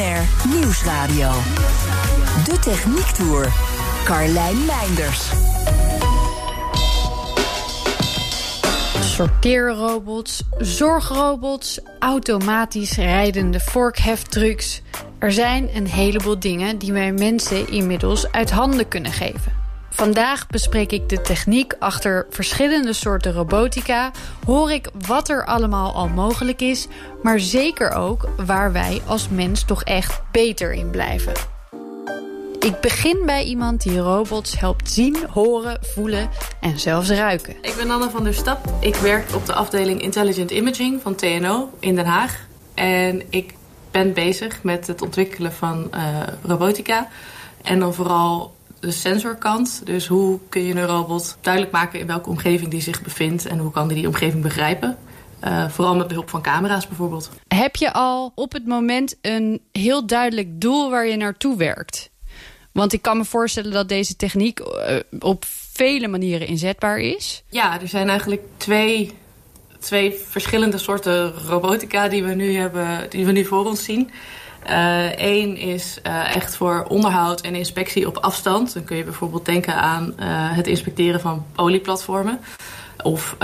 Nieuwsradio. De Techniek Tour. Carlijn Meinders. Sorteerrobots, zorgrobots, automatisch rijdende vorkheftrucks. Er zijn een heleboel dingen die wij mensen inmiddels uit handen kunnen geven. Vandaag bespreek ik de techniek achter verschillende soorten robotica, hoor ik wat er allemaal al mogelijk is, maar zeker ook waar wij als mens toch echt beter in blijven. Ik begin bij iemand die robots helpt zien, horen, voelen en zelfs ruiken. Ik ben Anne van der Stap. Ik werk op de afdeling Intelligent Imaging van TNO in Den Haag. En ik ben bezig met het ontwikkelen van uh, robotica. En dan vooral de sensorkant. Dus hoe kun je een robot duidelijk maken in welke omgeving die zich bevindt en hoe kan die die omgeving begrijpen. Uh, vooral met behulp van camera's bijvoorbeeld. Heb je al op het moment een heel duidelijk doel waar je naartoe werkt? Want ik kan me voorstellen dat deze techniek uh, op vele manieren inzetbaar is. Ja, er zijn eigenlijk twee, twee verschillende soorten robotica die we nu, hebben, die we nu voor ons zien. Eén uh, is uh, echt voor onderhoud en inspectie op afstand. Dan kun je bijvoorbeeld denken aan uh, het inspecteren van olieplatformen. Of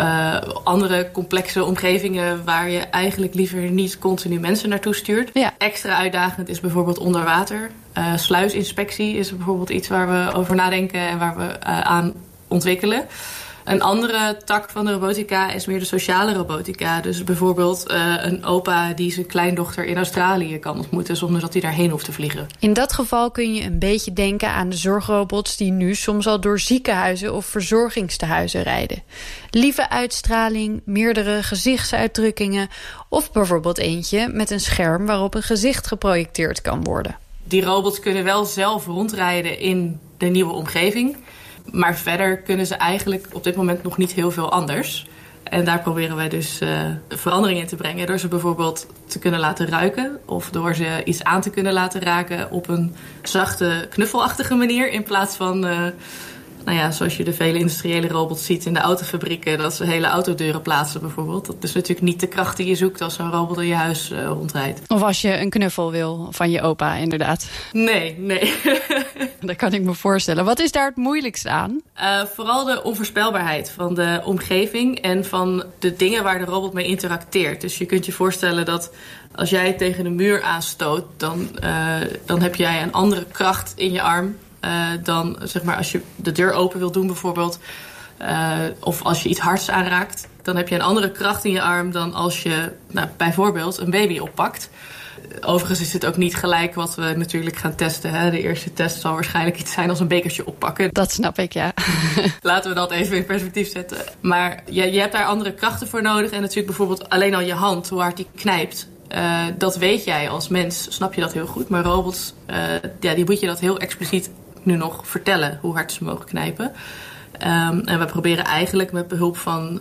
andere complexe omgevingen waar je eigenlijk liever niet continu mensen naartoe stuurt. Ja. Extra uitdagend is bijvoorbeeld onder water. sluisinspectie is bijvoorbeeld iets waar we over nadenken en waar we aan ontwikkelen. Een andere tak van de robotica is meer de sociale robotica. Dus bijvoorbeeld uh, een opa die zijn kleindochter in Australië kan ontmoeten... zonder dat hij daarheen hoeft te vliegen. In dat geval kun je een beetje denken aan de zorgrobots... die nu soms al door ziekenhuizen of verzorgingstehuizen rijden. Lieve uitstraling, meerdere gezichtsuitdrukkingen... of bijvoorbeeld eentje met een scherm waarop een gezicht geprojecteerd kan worden. Die robots kunnen wel zelf rondrijden in de nieuwe omgeving... Maar verder kunnen ze eigenlijk op dit moment nog niet heel veel anders. En daar proberen wij dus uh, verandering in te brengen. Door ze bijvoorbeeld te kunnen laten ruiken. Of door ze iets aan te kunnen laten raken op een zachte, knuffelachtige manier. In plaats van, uh, nou ja, zoals je de vele industriële robots ziet in de autofabrieken. Dat ze hele autodeuren plaatsen bijvoorbeeld. Dat is natuurlijk niet de kracht die je zoekt als een robot in je huis uh, rondrijdt. Of als je een knuffel wil van je opa, inderdaad. Nee, nee. Dat kan ik me voorstellen. Wat is daar het moeilijkste aan? Uh, vooral de onvoorspelbaarheid van de omgeving en van de dingen waar de robot mee interacteert. Dus je kunt je voorstellen dat als jij tegen de muur aanstoot, dan, uh, dan heb jij een andere kracht in je arm uh, dan zeg maar als je de deur open wil doen bijvoorbeeld. of als je iets hards aanraakt, dan heb je een andere kracht in je arm dan als je nou, bijvoorbeeld een baby oppakt. Overigens is het ook niet gelijk wat we natuurlijk gaan testen. Hè. De eerste test zal waarschijnlijk iets zijn als een bekertje oppakken. Dat snap ik, ja. Laten we dat even in perspectief zetten. Maar je, je hebt daar andere krachten voor nodig. En natuurlijk bijvoorbeeld alleen al je hand, hoe hard die knijpt. Uh, dat weet jij als mens, snap je dat heel goed. Maar robots, uh, ja, die moet je dat heel expliciet nu nog vertellen. Hoe hard ze mogen knijpen. Um, en we proberen eigenlijk met behulp van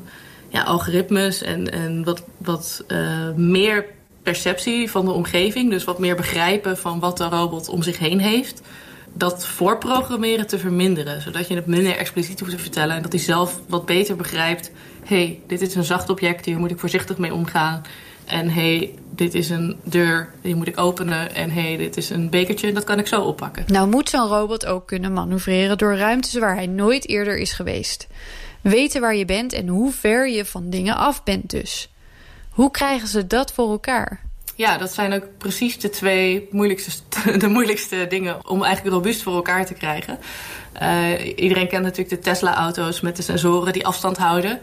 ja, algoritmes en, en wat, wat uh, meer perceptie van de omgeving. Dus wat meer begrijpen van wat de robot om zich heen heeft. Dat voorprogrammeren te verminderen. Zodat je het minder expliciet hoeft te vertellen. En dat hij zelf wat beter begrijpt. Hé, hey, dit is een zacht object, hier moet ik voorzichtig mee omgaan. En hé, hey, dit is een deur, die moet ik openen. En hé, hey, dit is een bekertje, dat kan ik zo oppakken. Nou moet zo'n robot ook kunnen manoeuvreren door ruimtes waar hij nooit eerder is geweest. Weten waar je bent en hoe ver je van dingen af bent dus. Hoe krijgen ze dat voor elkaar? Ja, dat zijn ook precies de twee moeilijkste, de moeilijkste dingen om eigenlijk robuust voor elkaar te krijgen. Uh, iedereen kent natuurlijk de Tesla-auto's met de sensoren die afstand houden.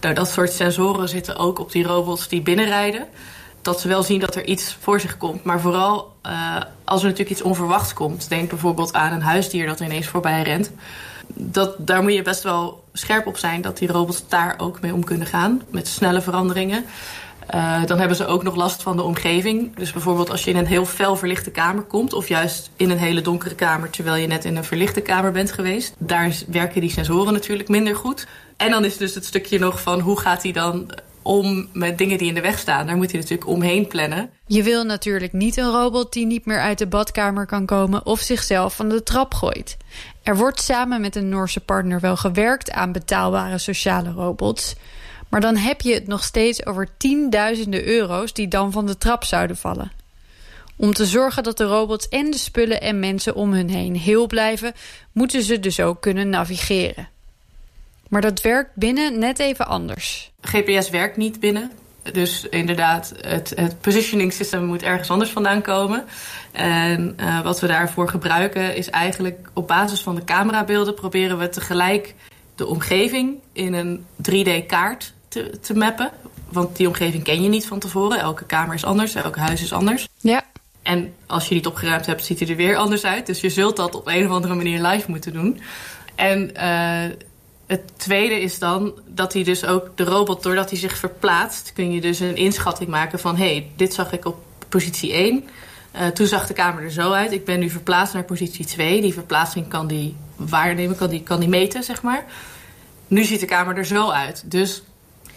Nou, dat soort sensoren zitten ook op die robots die binnenrijden. Dat ze wel zien dat er iets voor zich komt. Maar vooral uh, als er natuurlijk iets onverwachts komt. Denk bijvoorbeeld aan een huisdier dat ineens voorbij rent. Dat, daar moet je best wel scherp op zijn dat die robots daar ook mee om kunnen gaan. Met snelle veranderingen. Uh, dan hebben ze ook nog last van de omgeving. Dus bijvoorbeeld als je in een heel fel verlichte kamer komt... of juist in een hele donkere kamer... terwijl je net in een verlichte kamer bent geweest... daar werken die sensoren natuurlijk minder goed. En dan is dus het stukje nog van hoe gaat hij dan om met dingen die in de weg staan. Daar moet hij natuurlijk omheen plannen. Je wil natuurlijk niet een robot die niet meer uit de badkamer kan komen... of zichzelf van de trap gooit. Er wordt samen met een Noorse partner wel gewerkt aan betaalbare sociale robots... Maar dan heb je het nog steeds over tienduizenden euro's die dan van de trap zouden vallen. Om te zorgen dat de robots en de spullen en mensen om hun heen heel blijven... moeten ze dus ook kunnen navigeren. Maar dat werkt binnen net even anders. GPS werkt niet binnen. Dus inderdaad, het, het positioning system moet ergens anders vandaan komen. En uh, wat we daarvoor gebruiken is eigenlijk op basis van de camerabeelden... proberen we tegelijk de omgeving in een 3D-kaart te, te mappen. Want die omgeving ken je niet van tevoren. Elke kamer is anders, elk huis is anders. Ja. En als je niet opgeruimd hebt, ziet hij er weer anders uit. Dus je zult dat op een of andere manier live moeten doen. En uh, het tweede is dan dat hij dus ook de robot, doordat hij zich verplaatst, kun je dus een inschatting maken van: hé, hey, dit zag ik op positie 1. Uh, toen zag de kamer er zo uit. Ik ben nu verplaatst naar positie 2. Die verplaatsing kan die waarnemen, kan die, kan die meten, zeg maar. Nu ziet de kamer er zo uit. Dus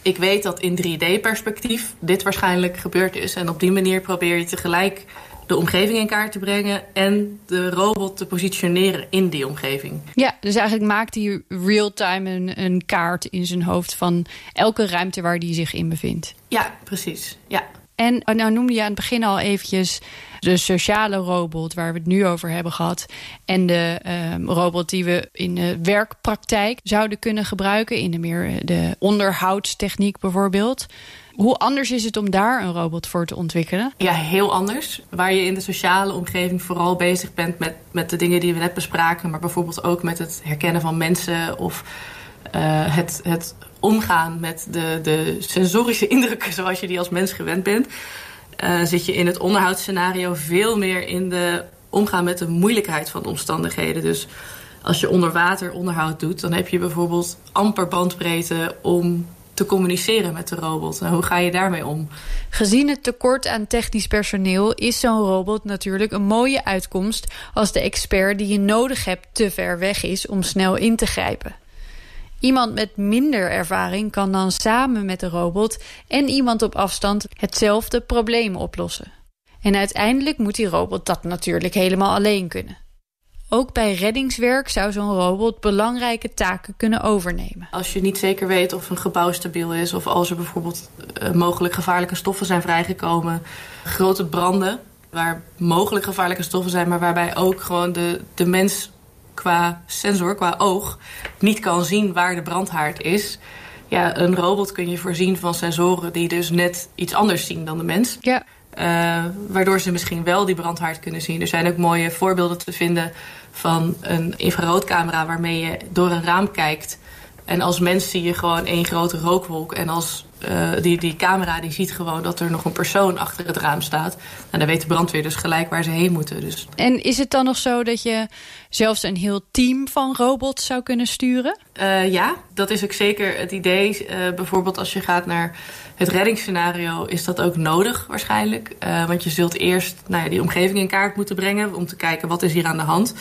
ik weet dat in 3D-perspectief dit waarschijnlijk gebeurd is. En op die manier probeer je tegelijk de omgeving in kaart te brengen en de robot te positioneren in die omgeving. Ja, dus eigenlijk maakt hij real-time een, een kaart in zijn hoofd van elke ruimte waar hij zich in bevindt. Ja, precies. Ja. En oh, nou noemde je aan het begin al eventjes de sociale robot waar we het nu over hebben gehad. En de um, robot die we in de werkpraktijk zouden kunnen gebruiken. In de meer de onderhoudstechniek bijvoorbeeld. Hoe anders is het om daar een robot voor te ontwikkelen? Ja, heel anders. Waar je in de sociale omgeving vooral bezig bent met, met de dingen die we net bespraken. Maar bijvoorbeeld ook met het herkennen van mensen of uh, het, het omgaan met de, de sensorische indrukken zoals je die als mens gewend bent. Uh, zit je in het onderhoudsscenario veel meer in de omgaan met de moeilijkheid van de omstandigheden. Dus als je onder water onderhoud doet, dan heb je bijvoorbeeld amper bandbreedte om te communiceren met de robot. Hoe ga je daarmee om? Gezien het tekort aan technisch personeel is zo'n robot natuurlijk een mooie uitkomst als de expert die je nodig hebt te ver weg is om snel in te grijpen. Iemand met minder ervaring kan dan samen met de robot en iemand op afstand hetzelfde probleem oplossen. En uiteindelijk moet die robot dat natuurlijk helemaal alleen kunnen. Ook bij reddingswerk zou zo'n robot belangrijke taken kunnen overnemen. Als je niet zeker weet of een gebouw stabiel is... of als er bijvoorbeeld uh, mogelijk gevaarlijke stoffen zijn vrijgekomen... grote branden waar mogelijk gevaarlijke stoffen zijn... maar waarbij ook gewoon de, de mens qua sensor, qua oog... niet kan zien waar de brandhaard is... Ja, een robot kun je voorzien van sensoren die dus net iets anders zien dan de mens. Ja. Uh, waardoor ze misschien wel die brandhaard kunnen zien. Er zijn ook mooie voorbeelden te vinden van een infraroodcamera waarmee je door een raam kijkt. En als mens zie je gewoon één grote rookwolk. En als uh, die, die camera die ziet gewoon dat er nog een persoon achter het raam staat. En dan weet de brandweer dus gelijk waar ze heen moeten. Dus. En is het dan nog zo dat je zelfs een heel team van robots zou kunnen sturen? Uh, ja, dat is ook zeker het idee. Uh, bijvoorbeeld als je gaat naar het reddingsscenario is dat ook nodig waarschijnlijk. want je zult eerst nou ja, die omgeving in kaart moeten brengen om te kijken wat is hier aan de hand.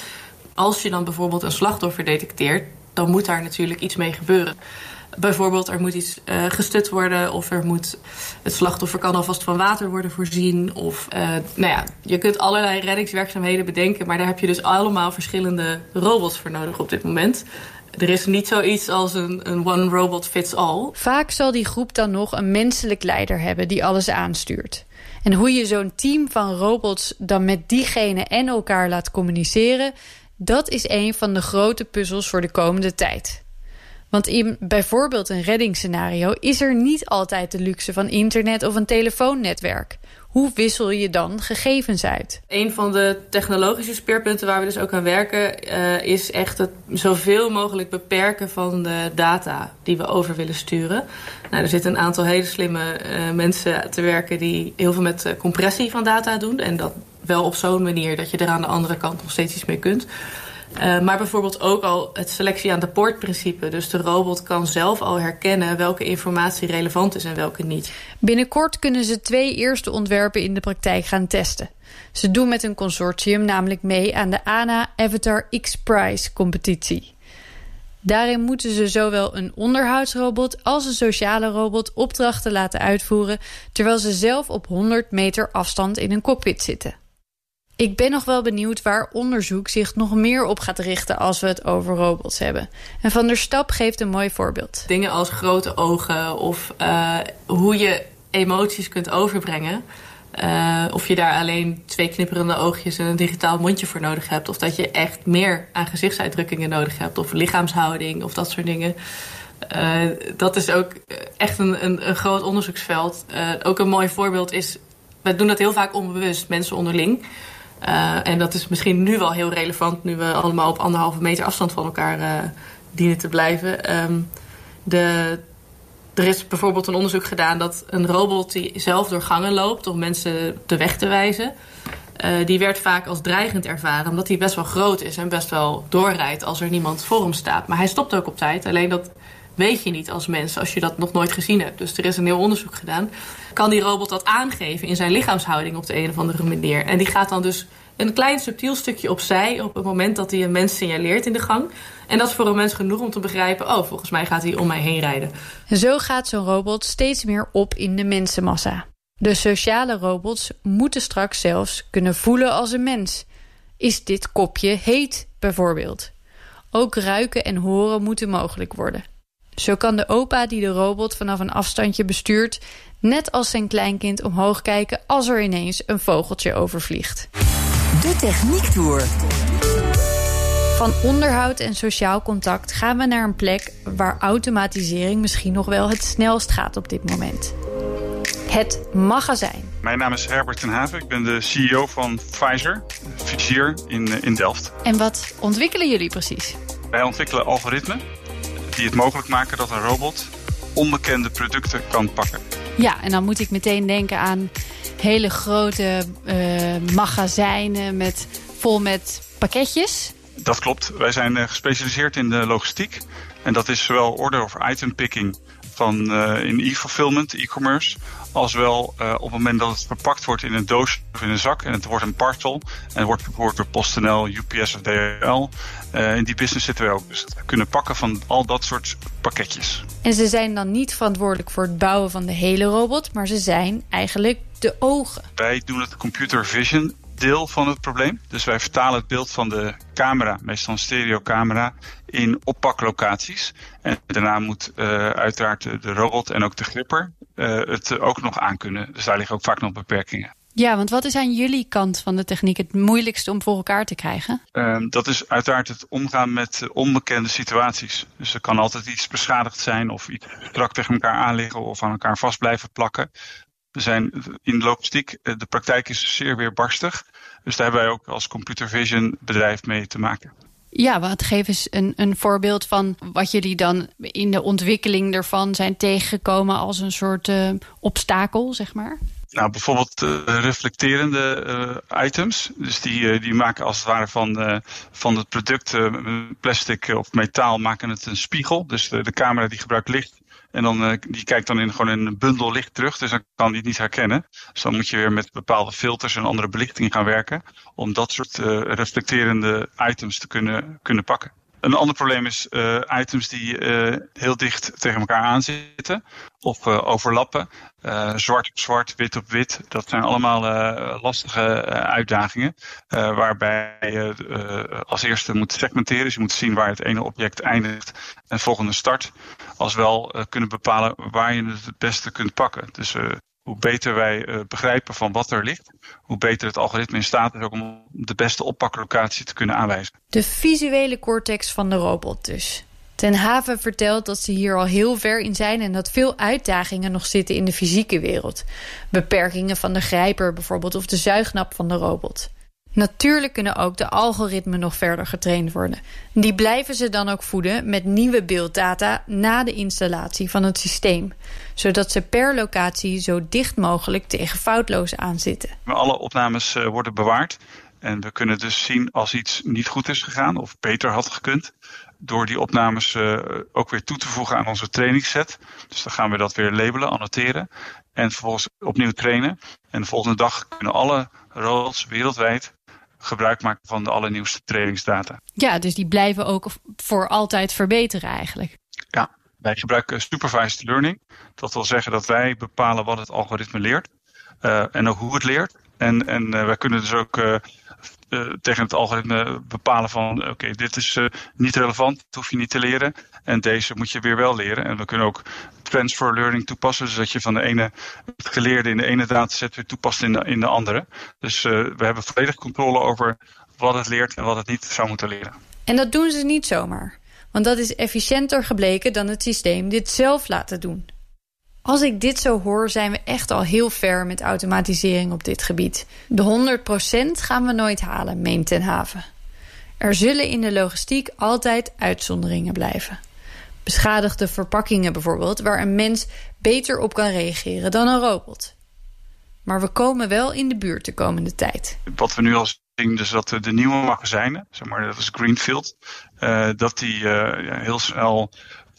Als je dan bijvoorbeeld een slachtoffer detecteert, dan moet daar natuurlijk iets mee gebeuren. Bijvoorbeeld, er moet iets uh, gestut worden, of er moet het slachtoffer kan alvast van water worden voorzien. Of uh, nou ja, je kunt allerlei reddingswerkzaamheden bedenken, maar daar heb je dus allemaal verschillende robots voor nodig op dit moment. Er is niet zoiets als een, een one robot fits all. Vaak zal die groep dan nog een menselijk leider hebben die alles aanstuurt. En hoe je zo'n team van robots dan met diegene en elkaar laat communiceren, dat is een van de grote puzzels voor de komende tijd. Want in bijvoorbeeld een reddingsscenario is er niet altijd de luxe van internet of een telefoonnetwerk. Hoe wissel je dan gegevens uit? Een van de technologische speerpunten waar we dus ook aan werken, uh, is echt het zoveel mogelijk beperken van de data die we over willen sturen. Nou, er zitten een aantal hele slimme uh, mensen te werken die heel veel met uh, compressie van data doen. En dat wel op zo'n manier dat je er aan de andere kant nog steeds iets mee kunt. Uh, maar bijvoorbeeld ook al het selectie aan de poortprincipe. Dus de robot kan zelf al herkennen welke informatie relevant is en welke niet. Binnenkort kunnen ze twee eerste ontwerpen in de praktijk gaan testen. Ze doen met een consortium namelijk mee aan de ANA Avatar X Prize competitie. Daarin moeten ze zowel een onderhoudsrobot als een sociale robot opdrachten laten uitvoeren, terwijl ze zelf op 100 meter afstand in een cockpit zitten. Ik ben nog wel benieuwd waar onderzoek zich nog meer op gaat richten als we het over robots hebben. En Van der Stap geeft een mooi voorbeeld. Dingen als grote ogen of uh, hoe je emoties kunt overbrengen. Uh, of je daar alleen twee knipperende oogjes en een digitaal mondje voor nodig hebt. Of dat je echt meer aan gezichtsuitdrukkingen nodig hebt. Of lichaamshouding of dat soort dingen. Uh, dat is ook echt een, een, een groot onderzoeksveld. Ook een mooi voorbeeld is, we doen dat heel vaak onbewust, mensen onderling. En dat is misschien nu wel heel relevant, nu we allemaal op anderhalve meter afstand van elkaar dienen te blijven. Um, de er is bijvoorbeeld een onderzoek gedaan dat een robot die zelf door gangen loopt om mensen de weg te wijzen, uh, die werd vaak als dreigend ervaren, omdat hij best wel groot is en best wel doorrijdt als er niemand voor hem staat. Maar hij stopt ook op tijd, alleen dat weet je niet als mens als je dat nog nooit gezien hebt. Dus er is een heel onderzoek gedaan. Kan die robot dat aangeven in zijn lichaamshouding op de een of andere manier? En die gaat dan dus een klein subtiel stukje opzij op het moment dat hij een mens signaleert in de gang. En dat is voor een mens genoeg om te begrijpen, oh, volgens mij gaat hij om mij heen rijden. Zo gaat zo'n robot steeds meer op in de mensenmassa. De sociale robots moeten straks zelfs kunnen voelen als een mens. Is dit kopje heet, bijvoorbeeld? Ook ruiken en horen moeten mogelijk worden. Zo kan de opa die de robot vanaf een afstandje bestuurt... net als zijn kleinkind omhoog kijken als er ineens een vogeltje overvliegt. De Techniek Tour. Van onderhoud en sociaal contact gaan we naar een plek waar automatisering misschien nog wel het snelst gaat op dit moment. Het magazijn. Mijn naam is Herbert ten Haven. Ik ben de CEO van Pfizer, Pfizer in, eh, in Delft. En wat ontwikkelen jullie precies? Wij ontwikkelen algoritmen die het mogelijk maken dat een robot onbekende producten kan pakken. Ja, en dan moet ik meteen denken aan hele grote uh, magazijnen met, vol met pakketjes. Dat klopt. Wij zijn uh, gespecialiseerd in de logistiek. En dat is zowel order of item picking van uh, in e-fulfillment, e-commerce, als wel uh, op het moment dat het verpakt wordt in een doos of in een zak en het wordt een parcel en wordt vervoerd door PostNL, UPS of DHL. Uh, in die business zitten wij ook. Dus we kunnen pakken van al dat soort pakketjes. En ze zijn dan niet verantwoordelijk voor het bouwen van de hele robot, maar ze zijn eigenlijk de ogen. Wij doen het computer vision deel van het probleem. Dus wij vertalen het beeld van de camera, meestal een stereocamera, in oppaklocaties. En daarna moet uh, uiteraard de robot en ook de gripper uh, het ook nog aankunnen. Dus daar liggen ook vaak nog beperkingen. Ja, want wat is aan jullie kant van de techniek het moeilijkste om voor elkaar te krijgen? Um, dat is uiteraard het omgaan met onbekende situaties. Dus er kan altijd iets beschadigd zijn of iets strak tegen elkaar aanliggen of aan elkaar vast blijven plakken. We zijn in de logistiek, de praktijk is zeer weerbarstig. Dus daar hebben wij ook als computer vision bedrijf mee te maken. Ja, wat geef eens een, een voorbeeld van wat jullie dan in de ontwikkeling ervan zijn tegengekomen als een soort uh, obstakel, zeg maar? Nou, bijvoorbeeld uh, reflecterende uh, items. Dus die, die maken als het ware van, van het product plastic of metaal maken het een spiegel. Dus de camera die gebruikt licht en dan, uh, die kijkt dan in gewoon een bundel licht terug, dus dan kan hij het niet herkennen. Dus dan moet je weer met bepaalde filters en andere belichting gaan werken om dat soort uh, reflecterende items te kunnen, kunnen pakken. Een ander probleem is uh, items die uh, heel dicht tegen elkaar aanzitten of uh, overlappen. zwart op zwart, wit op wit. Dat zijn allemaal lastige uitdagingen. waarbij je als eerste moet segmenteren. Dus je moet zien waar het ene object eindigt en het volgende start. Als wel kunnen bepalen waar je het het beste kunt pakken. Dus hoe beter wij uh, begrijpen van wat er ligt, hoe beter het algoritme in staat is ook om de beste oppaklocatie te kunnen aanwijzen. De visuele cortex van de robot dus. Ten Haven vertelt dat ze hier al heel ver in zijn en dat veel uitdagingen nog zitten in de fysieke wereld. Beperkingen van de grijper bijvoorbeeld of de zuignap van de robot. Natuurlijk kunnen ook de algoritmen nog verder getraind worden. Die blijven ze dan ook voeden met nieuwe beelddata na de installatie van het systeem. Zodat ze per locatie zo dicht mogelijk tegen foutloos aanzitten. Alle opnames uh, worden bewaard. En we kunnen dus zien als iets niet goed is gegaan of beter had gekund. Door die opnames uh, ook weer toe te voegen aan onze trainingsset. Dus dan gaan we dat weer labelen, annoteren. En vervolgens opnieuw trainen. En de volgende dag kunnen alle robots wereldwijd gebruik maken van de allernieuwste trainingsdata. Ja, dus die blijven ook voor altijd verbeteren eigenlijk. Ja, wij gebruiken supervised learning. Dat wil zeggen dat wij bepalen wat het algoritme leert. Uh, en ook hoe het leert. En, en uh, wij kunnen dus ook uh, tegen het algoritme bepalen van oké, dit is niet relevant, dat hoef je niet te leren. En deze moet je weer wel leren. En we kunnen ook transfer learning toepassen, zodat je van de ene het geleerde in de ene dataset weer toepast in de, in de andere. Dus we hebben volledig controle over wat het leert en wat het niet zou moeten leren. En dat doen ze niet zomaar. Want dat is efficiënter gebleken dan het systeem dit zelf laten doen. Als ik dit zo hoor, zijn we echt al heel ver met automatisering op dit gebied. De 100% gaan we nooit halen, meent Ten Haven. Er zullen in de logistiek altijd uitzonderingen blijven. Beschadigde verpakkingen bijvoorbeeld, waar een mens beter op kan reageren dan een robot. Maar we komen wel in de buurt de komende tijd. Wat we nu al zien, dus dat de nieuwe magazijnen, zeg maar, dat is Greenfield, uh, dat die ja, heel snel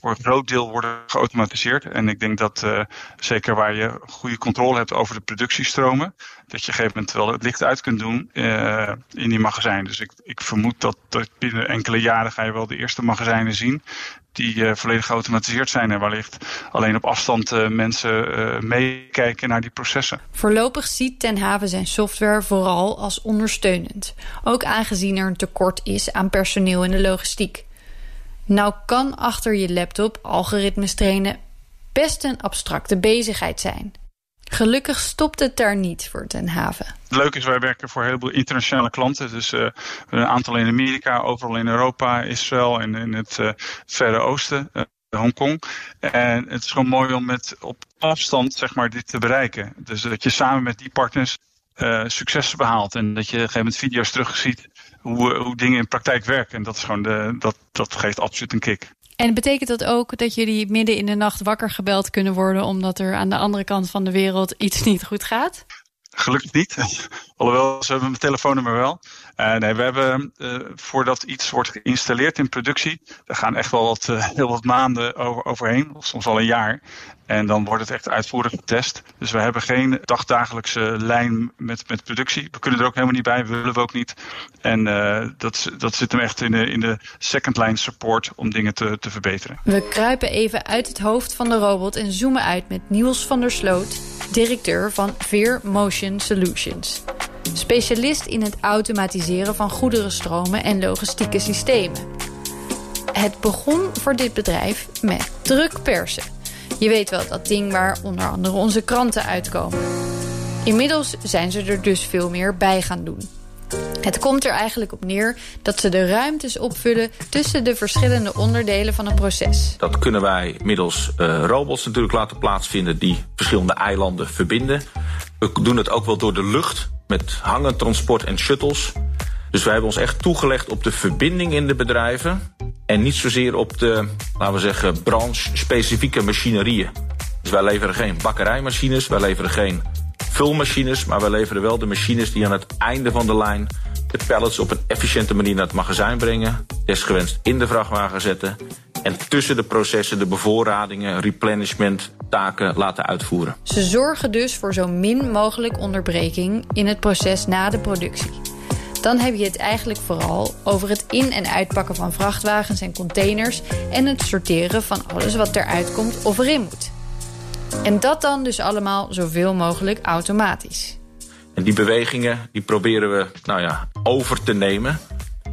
voor een groot deel worden geautomatiseerd. En ik denk dat uh, zeker waar je goede controle hebt over de productiestromen, dat je op een gegeven moment wel het licht uit kunt doen uh, in die magazijn. Dus ik, ik vermoed dat, dat binnen enkele jaren ga je wel de eerste magazijnen zien die uh, volledig geautomatiseerd zijn en wellicht alleen op afstand mensen meekijken naar die processen. Voorlopig ziet Ten Haven zijn software vooral als ondersteunend, ook aangezien er een tekort is aan personeel in de logistiek. Nou kan achter je laptop algoritmes trainen best een abstracte bezigheid zijn. Gelukkig stopt het daar niet voor Ten Haven. Het leuke is, wij werken voor een heleboel internationale klanten. Dus uh, een aantal in Amerika, overal in Europa, Israël en in het uh, Verre Oosten. Uh, Hongkong. En het is gewoon mooi om met op afstand zeg maar, dit te bereiken. Dus dat je samen met die partners uh, successen behaalt. En dat je op een gegeven moment video's terugziet hoe, hoe dingen in praktijk werken. En dat, is gewoon de, dat, dat geeft absoluut een kick. En betekent dat ook dat jullie midden in de nacht wakker gebeld kunnen worden... omdat er aan de andere kant van de wereld iets niet goed gaat? Gelukkig niet. Alhoewel, ze hebben mijn telefoonnummer wel. Uh, nee, we hebben uh, voordat iets wordt geïnstalleerd in productie, daar gaan echt wel wat, uh, heel wat maanden over, overheen, of soms al een jaar. En dan wordt het echt uitvoerig getest. Dus we hebben geen dagdagelijkse lijn met, met productie. We kunnen er ook helemaal niet bij, willen we ook niet. En dat, dat zit hem echt in de, in de second line support om dingen te, te verbeteren. We kruipen even uit het hoofd van de robot en zoomen uit met Niels van der Sloot, directeur van Veer Motion Solutions. Specialist in het automatiseren van goederenstromen en logistieke systemen. Het begon voor dit bedrijf met drukpersen. Je weet wel, dat ding waar onder andere onze kranten uitkomen. Inmiddels zijn ze er dus veel meer bij gaan doen. Het komt er eigenlijk op neer dat ze de ruimtes opvullen tussen de verschillende onderdelen van een proces. Dat kunnen wij middels uh, robots natuurlijk laten plaatsvinden die verschillende eilanden verbinden. We doen het ook wel door de lucht met hangentransport en shuttles. Dus wij hebben ons echt toegelegd op de verbinding in de bedrijven en niet zozeer op de, laten we zeggen, branche-specifieke machinerieën. Dus wij leveren geen bakkerijmachines, wij leveren geen vulmachines, maar wij leveren wel de machines die aan het einde van de lijn de pallets op een efficiënte manier naar het magazijn brengen, desgewenst in de vrachtwagen zetten en tussen de processen de bevoorradingen, replenishment, taken laten uitvoeren. Ze zorgen dus voor zo min mogelijk onderbreking in het proces na de productie. Dan heb je het eigenlijk vooral over het in- en uitpakken van vrachtwagens en containers en het sorteren van alles wat eruit komt of erin moet. En dat dan dus allemaal zoveel mogelijk automatisch. En die bewegingen die proberen we nou ja, over te nemen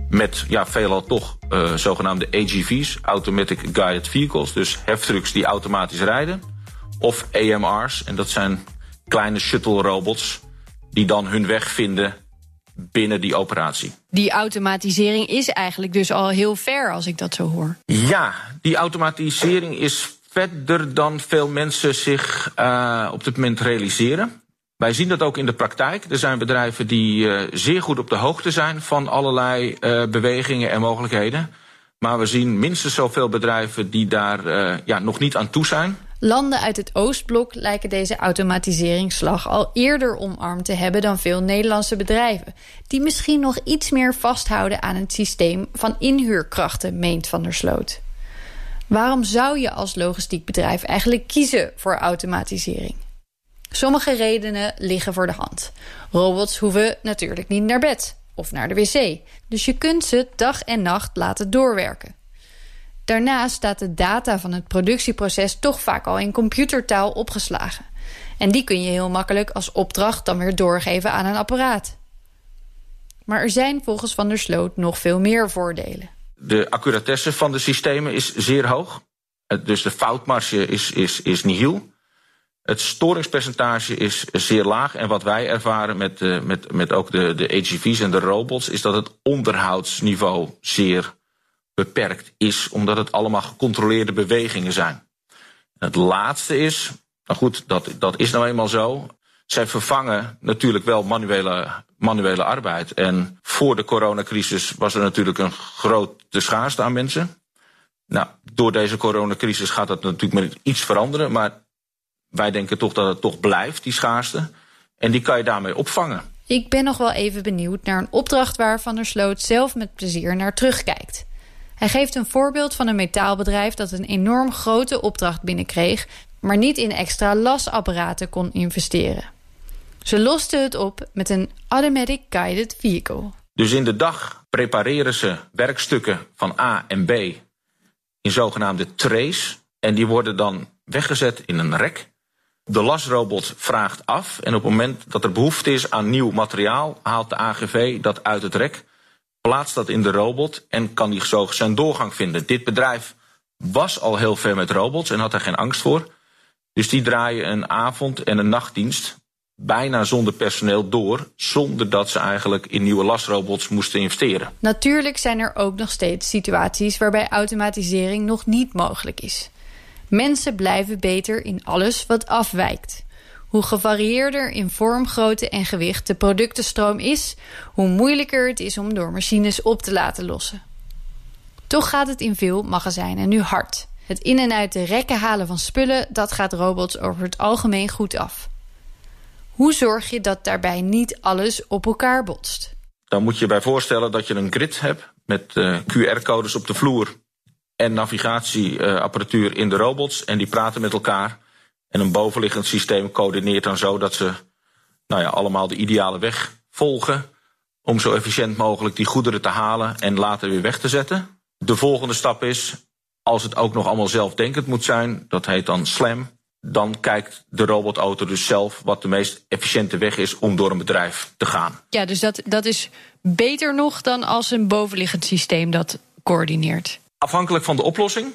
met ja, veelal toch uh, zogenaamde AGV's, Automatic Guided Vehicles, dus heftrucks die automatisch rijden, of AMR's, en dat zijn kleine shuttle robots die dan hun weg vinden binnen die operatie. Die automatisering is eigenlijk dus al heel ver als ik dat zo hoor. Ja, die automatisering is verder dan veel mensen zich uh, op dit moment realiseren. Wij zien dat ook in de praktijk. Er zijn bedrijven die uh, zeer goed op de hoogte zijn van allerlei uh, bewegingen en mogelijkheden. Maar we zien minstens zoveel bedrijven die daar ja, nog niet aan toe zijn. Landen uit het Oostblok lijken deze automatiseringsslag al eerder omarmd te hebben dan veel Nederlandse bedrijven, die misschien nog iets meer vasthouden aan het systeem van inhuurkrachten, meent Van der Sloot. Waarom zou je als logistiek bedrijf eigenlijk kiezen voor automatisering? Sommige redenen liggen voor de hand. Robots hoeven natuurlijk niet naar bed of naar de wc, dus je kunt ze dag en nacht laten doorwerken. Daarnaast staat de data van het productieproces toch vaak al in computertaal opgeslagen. En die kun je heel makkelijk als opdracht dan weer doorgeven aan een apparaat. Maar er zijn volgens Van der Sloot nog veel meer voordelen. De accuratesse van de systemen is zeer hoog. Dus de foutmarge is, is, is nihil. Het storingspercentage is zeer laag. En wat wij ervaren met, uh, met, met ook de, de AGV's en de robots... is dat het onderhoudsniveau zeer beperkt is, omdat het allemaal gecontroleerde bewegingen zijn. Het laatste is, nou goed, dat, dat is nou eenmaal zo. Zij vervangen natuurlijk wel manuele, manuele arbeid. En voor de coronacrisis was er natuurlijk een grote schaarste aan mensen. Nou, door deze coronacrisis gaat dat natuurlijk met iets veranderen. Maar wij denken toch dat het toch blijft, die schaarste. En die kan je daarmee opvangen. Ik ben nog wel even benieuwd naar een opdracht waar Van der Sloot zelf met plezier naar terugkijkt. Hij geeft een voorbeeld van een metaalbedrijf dat een enorm grote opdracht binnenkreeg, maar niet in extra lasapparaten kon investeren. Ze losten het op met een Automatic Guided Vehicle. Dus in de dag prepareren ze werkstukken van A en B in zogenaamde trays. En die worden dan weggezet in een rek. De lasrobot vraagt af en op het moment dat er behoefte is aan nieuw materiaal... haalt de AGV dat uit het rek plaatst dat in de robot en kan die zo zijn doorgang vinden. Dit bedrijf was al heel ver met robots en had er geen angst voor. Dus die draaien een avond- en een nachtdienst bijna zonder personeel door, zonder dat ze eigenlijk in nieuwe lasrobots moesten investeren. Natuurlijk zijn er ook nog steeds situaties waarbij automatisering nog niet mogelijk is. Mensen blijven beter in alles wat afwijkt. Hoe gevarieerder in vorm, grootte en gewicht de productenstroom is, hoe moeilijker het is om door machines op te laten lossen. Toch gaat het in veel magazijnen nu hard. Het in en uit de rekken halen van spullen, dat gaat robots over het algemeen goed af. Hoe zorg je dat daarbij niet alles op elkaar botst? Dan moet je bij voorstellen dat je een grid hebt met uh, QR-codes op de vloer en navigatieapparatuur in de robots en die praten met elkaar. En een bovenliggend systeem coördineert dan zo dat ze nou ja, allemaal de ideale weg volgen. Om zo efficiënt mogelijk die goederen te halen en later weer weg te zetten. De volgende stap is, als het ook nog allemaal zelfdenkend moet zijn, dat heet dan SLAM. Dan kijkt de robotauto dus zelf wat de meest efficiënte weg is om door een bedrijf te gaan. Ja, dus dat, dat is beter nog dan als een bovenliggend systeem dat coördineert. Afhankelijk van de oplossing.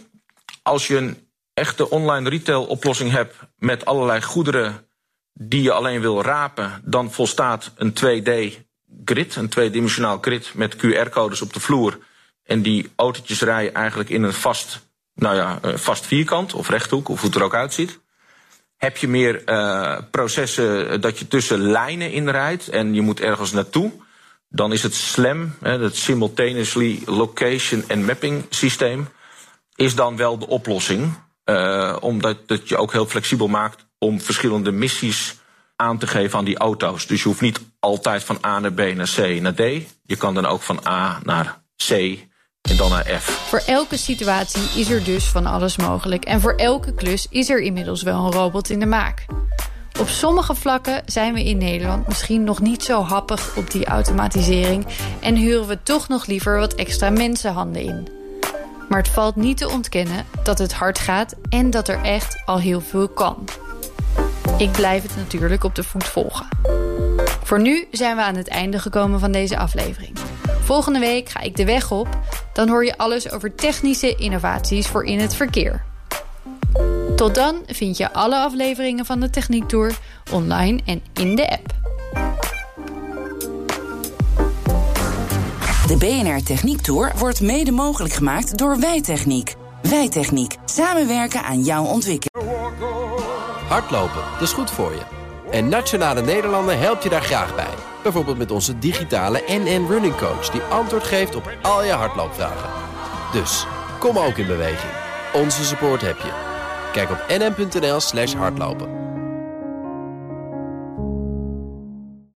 Als je een echte online retail oplossing hebt met allerlei goederen die je alleen wil rapen, dan volstaat een 2D grid, een tweedimensionaal grid met QR-codes op de vloer. En die autootjes rijden eigenlijk in een vast, nou ja, vast vierkant of rechthoek, of hoe het er ook uitziet. Heb je meer uh, processen dat je tussen lijnen inrijdt en je moet ergens naartoe, dan is het SLAM, het Simultaneously Location and Mapping systeem, is dan wel de oplossing. Uh, omdat je ook heel flexibel maakt om verschillende missies aan te geven aan die auto's. Dus je hoeft niet altijd van A naar B naar C naar D. Je kan dan ook van A naar C en dan naar F. Voor elke situatie is er dus van alles mogelijk. En voor elke klus is er inmiddels wel een robot in de maak. Op sommige vlakken zijn we in Nederland misschien nog niet zo happig op die automatisering... en huren we toch nog liever wat extra mensenhanden in. Maar het valt niet te ontkennen dat het hard gaat en dat er echt al heel veel kan. Ik blijf het natuurlijk op de voet volgen. Voor nu zijn we aan het einde gekomen van deze aflevering. Volgende week ga ik de weg op. Dan hoor je alles over technische innovaties voor in het verkeer. Tot dan vind je alle afleveringen van de Techniek Tour online en in de app. De BNR Techniek Tour wordt mede mogelijk gemaakt door Wijtechniek. Wijtechniek. Samenwerken aan jouw ontwikkeling. Hardlopen, dat is goed voor je. En Nationale Nederlanden helpt je daar graag bij. Bijvoorbeeld met onze digitale NN Running Coach... die antwoord geeft op al je hardloopvragen. Dus, kom ook in beweging. Onze support heb je. Kijk op nm.nl slash hardlopen.